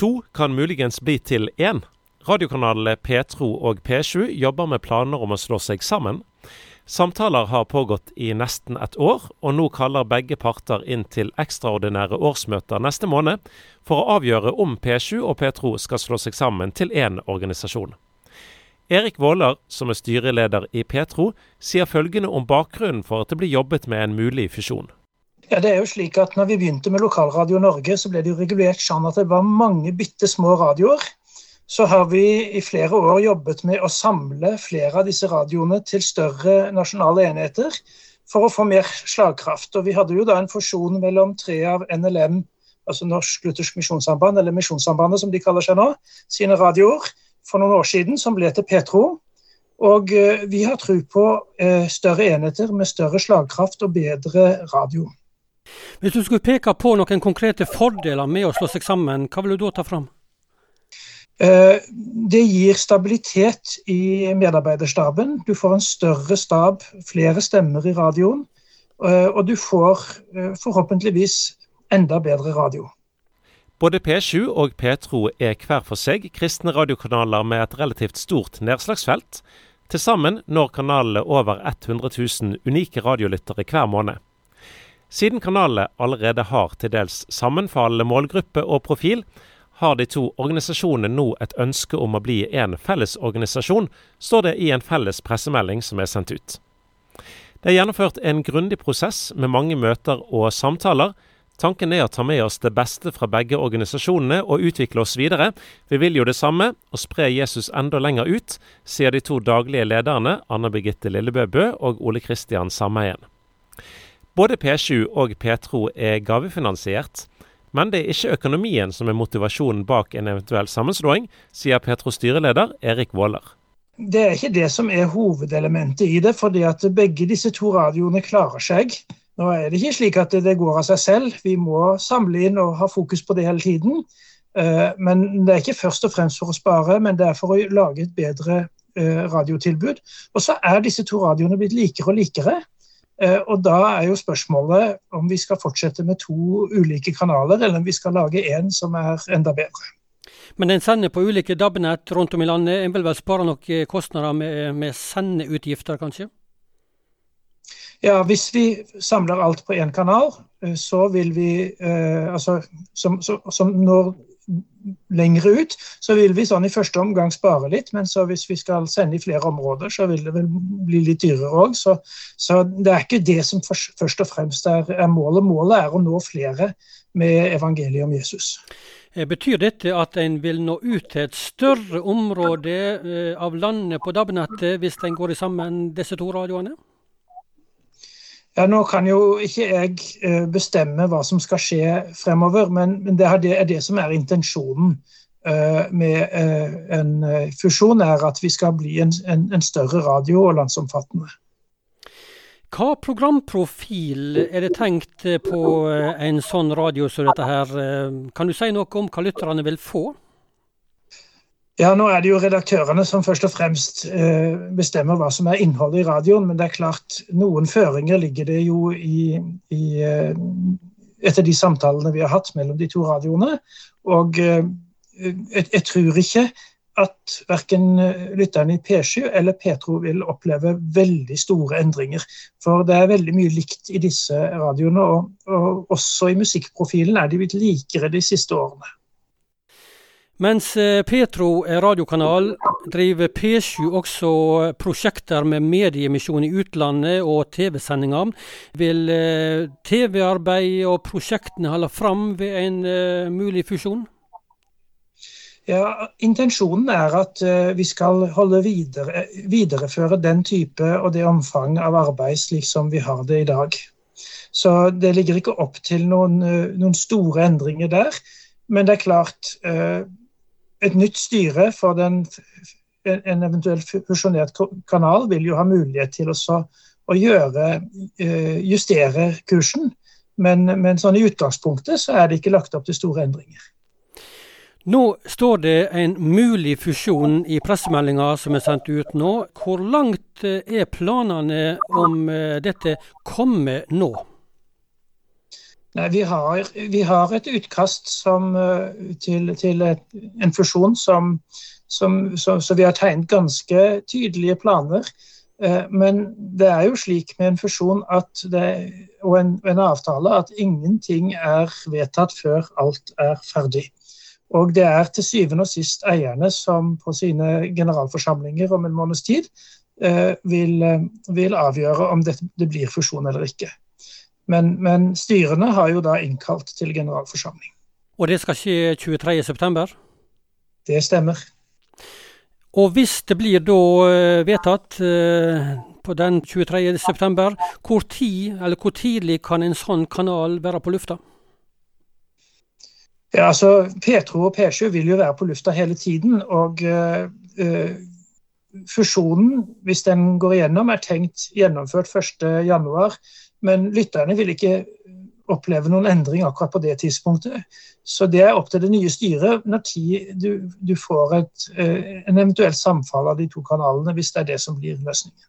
To kan muligens bli til én. Radiokanalene P3 og P7 jobber med planer om å slå seg sammen. Samtaler har pågått i nesten et år, og nå kaller begge parter inn til ekstraordinære årsmøter neste måned for å avgjøre om P7 og P3 skal slå seg sammen til én organisasjon. Erik Våler, som er styreleder i Petro, sier følgende om bakgrunnen for at det blir jobbet med en mulig fusjon. Ja, det er jo slik at når vi begynte med Lokalradio Norge, så ble det jo regulert sånn at det var mange bitte små radioer. Så har vi i flere år jobbet med å samle flere av disse radioene til større nasjonale enheter for å få mer slagkraft. Og vi hadde jo da en fusjon mellom tre av NLM, altså Norsk Luthersk Misjonssamband, eller Misjonssambandet som de kaller seg nå, sine radioer for noen år siden, som ble til Petro. Og eh, vi har tro på eh, større enheter med større slagkraft og bedre radio. Hvis du skulle peke på noen konkrete fordeler med å slå seg sammen, hva vil du da ta fram? Eh, det gir stabilitet i medarbeiderstaben. Du får en større stab, flere stemmer i radioen. Og du får forhåpentligvis enda bedre radio. Både P7 og P3 er hver for seg kristne radiokanaler med et relativt stort nedslagsfelt. Til sammen når kanalene over 100 000 unike radiolyttere hver måned. Siden kanalene allerede har til dels sammenfallende målgruppe og profil, har de to organisasjonene nå et ønske om å bli en felles organisasjon, står det i en felles pressemelding som er sendt ut. Det er gjennomført en grundig prosess med mange møter og samtaler, Tanken er å ta med oss det beste fra begge organisasjonene og utvikle oss videre. Vi vil jo det samme, å spre Jesus enda lenger ut, sier de to daglige lederne Anne Birgitte Lillebø Bø og Ole Kristian Sameien. Både P7 og P2 er gavefinansiert. Men det er ikke økonomien som er motivasjonen bak en eventuell sammenslåing, sier Petros styreleder Erik Våler. Det er ikke det som er hovedelementet i det, fordi at begge disse to radioene klarer seg. Nå er det ikke slik at det går av seg selv, vi må samle inn og ha fokus på det hele tiden. Eh, men det er ikke først og fremst for å spare, men det er for å lage et bedre eh, radiotilbud. Og så er disse to radioene blitt likere og likere. Eh, og da er jo spørsmålet om vi skal fortsette med to ulike kanaler, eller om vi skal lage én som er enda bedre. Men en sender på ulike DAB-nett rundt om i landet. En vil vel spare noen kostnader med, med sendeutgifter, kanskje? Ja, Hvis vi samler alt på én kanal, eh, så vil vi eh, altså, som, som, som, når lengre ut, så vil vi sånn i første omgang spare litt. Men så hvis vi skal sende i flere områder, så vil det vel bli litt dyrere òg. Så, så, det er ikke det som først og fremst er, er målet. Målet er å nå flere med evangeliet om Jesus. Eh, betyr dette at en vil nå ut til et større område eh, av landet på DAB-nettet hvis en går sammen disse to radioene? Ja, Nå kan jo ikke jeg eh, bestemme hva som skal skje fremover, men det er det som er intensjonen eh, med eh, en fusjon, er at vi skal bli en, større radio og landsomfattende. Hva programprofil er det tenkt på en sånn radio som dette her? Kan du si noe om hva lytterne vil få? Ja, Nå er det jo redaktørene som først og fremst eh, bestemmer hva som er innholdet i radioen, men det er klart noen føringer ligger det jo i, i eh, etter de samtalene vi har hatt mellom de to radioene. Og eh, jeg, jeg, tror ikke at verken lytterne i P7 eller Petro vil oppleve veldig store endringer. For det er veldig mye likt i disse radioene, og, og også i musikkprofilen er de blitt likere de siste årene. Mens eh, Petro radiokanal driver P7 også prosjekter med mediemisjon i utlandet og TV-sendinger. Vil eh, TV-arbeid og prosjektene holde fram ved en mulig fusjon? Ja, Intensjonen er at vi skal holde videre, videreføre den type og det omfang av arbeid slik som vi har det i dag. Så det ligger ikke opp til noen, noen store endringer der. Men det er klart, et nytt styre for den, en eventuelt fusjonert kanal vil jo ha mulighet til også å gjøre, eh, justere kursen. Men, men sånn i utgangspunktet så er det ikke lagt opp til store endringer. Nå står det en mulig fusjon i pressemeldinga som er sendt ut nå. Hvor langt eh, er planene om eh, dette kommer nå? Nei, vi har, vi har, et utkast som, til, til en fusjon som, som, så, så, vi har tegnet ganske tydelige planer. Men det er jo slik med en fusjon det, og en, en, avtale at ingenting er vedtatt før alt er ferdig. Og det er til syvende og sist eierne som på sine generalforsamlinger om en måneds tid eh, vil, eh, vil, avgjøre om det, det, blir fusjon eller ikke. Men, men, styrene har jo da innkalt til generalforsamling. Og det skal skje 23.9? Det stemmer. Og hvis det blir da eh, vedtatt på den 23.9, hvor, tid, hvor tidlig kan en sånn kanal være på lufta? Ja, altså P2 og P7 vil jo være på lufta hele tiden. og uh, Fusjonen, hvis den går igjennom, er tenkt gjennomført 1.1. Men lytterne vil ikke oppleve noen endring akkurat på det tidspunktet. Så det er opp til det nye styret når du, du får et, uh, en eventuell samfall av de to kanalene, hvis det er det som blir løsningen.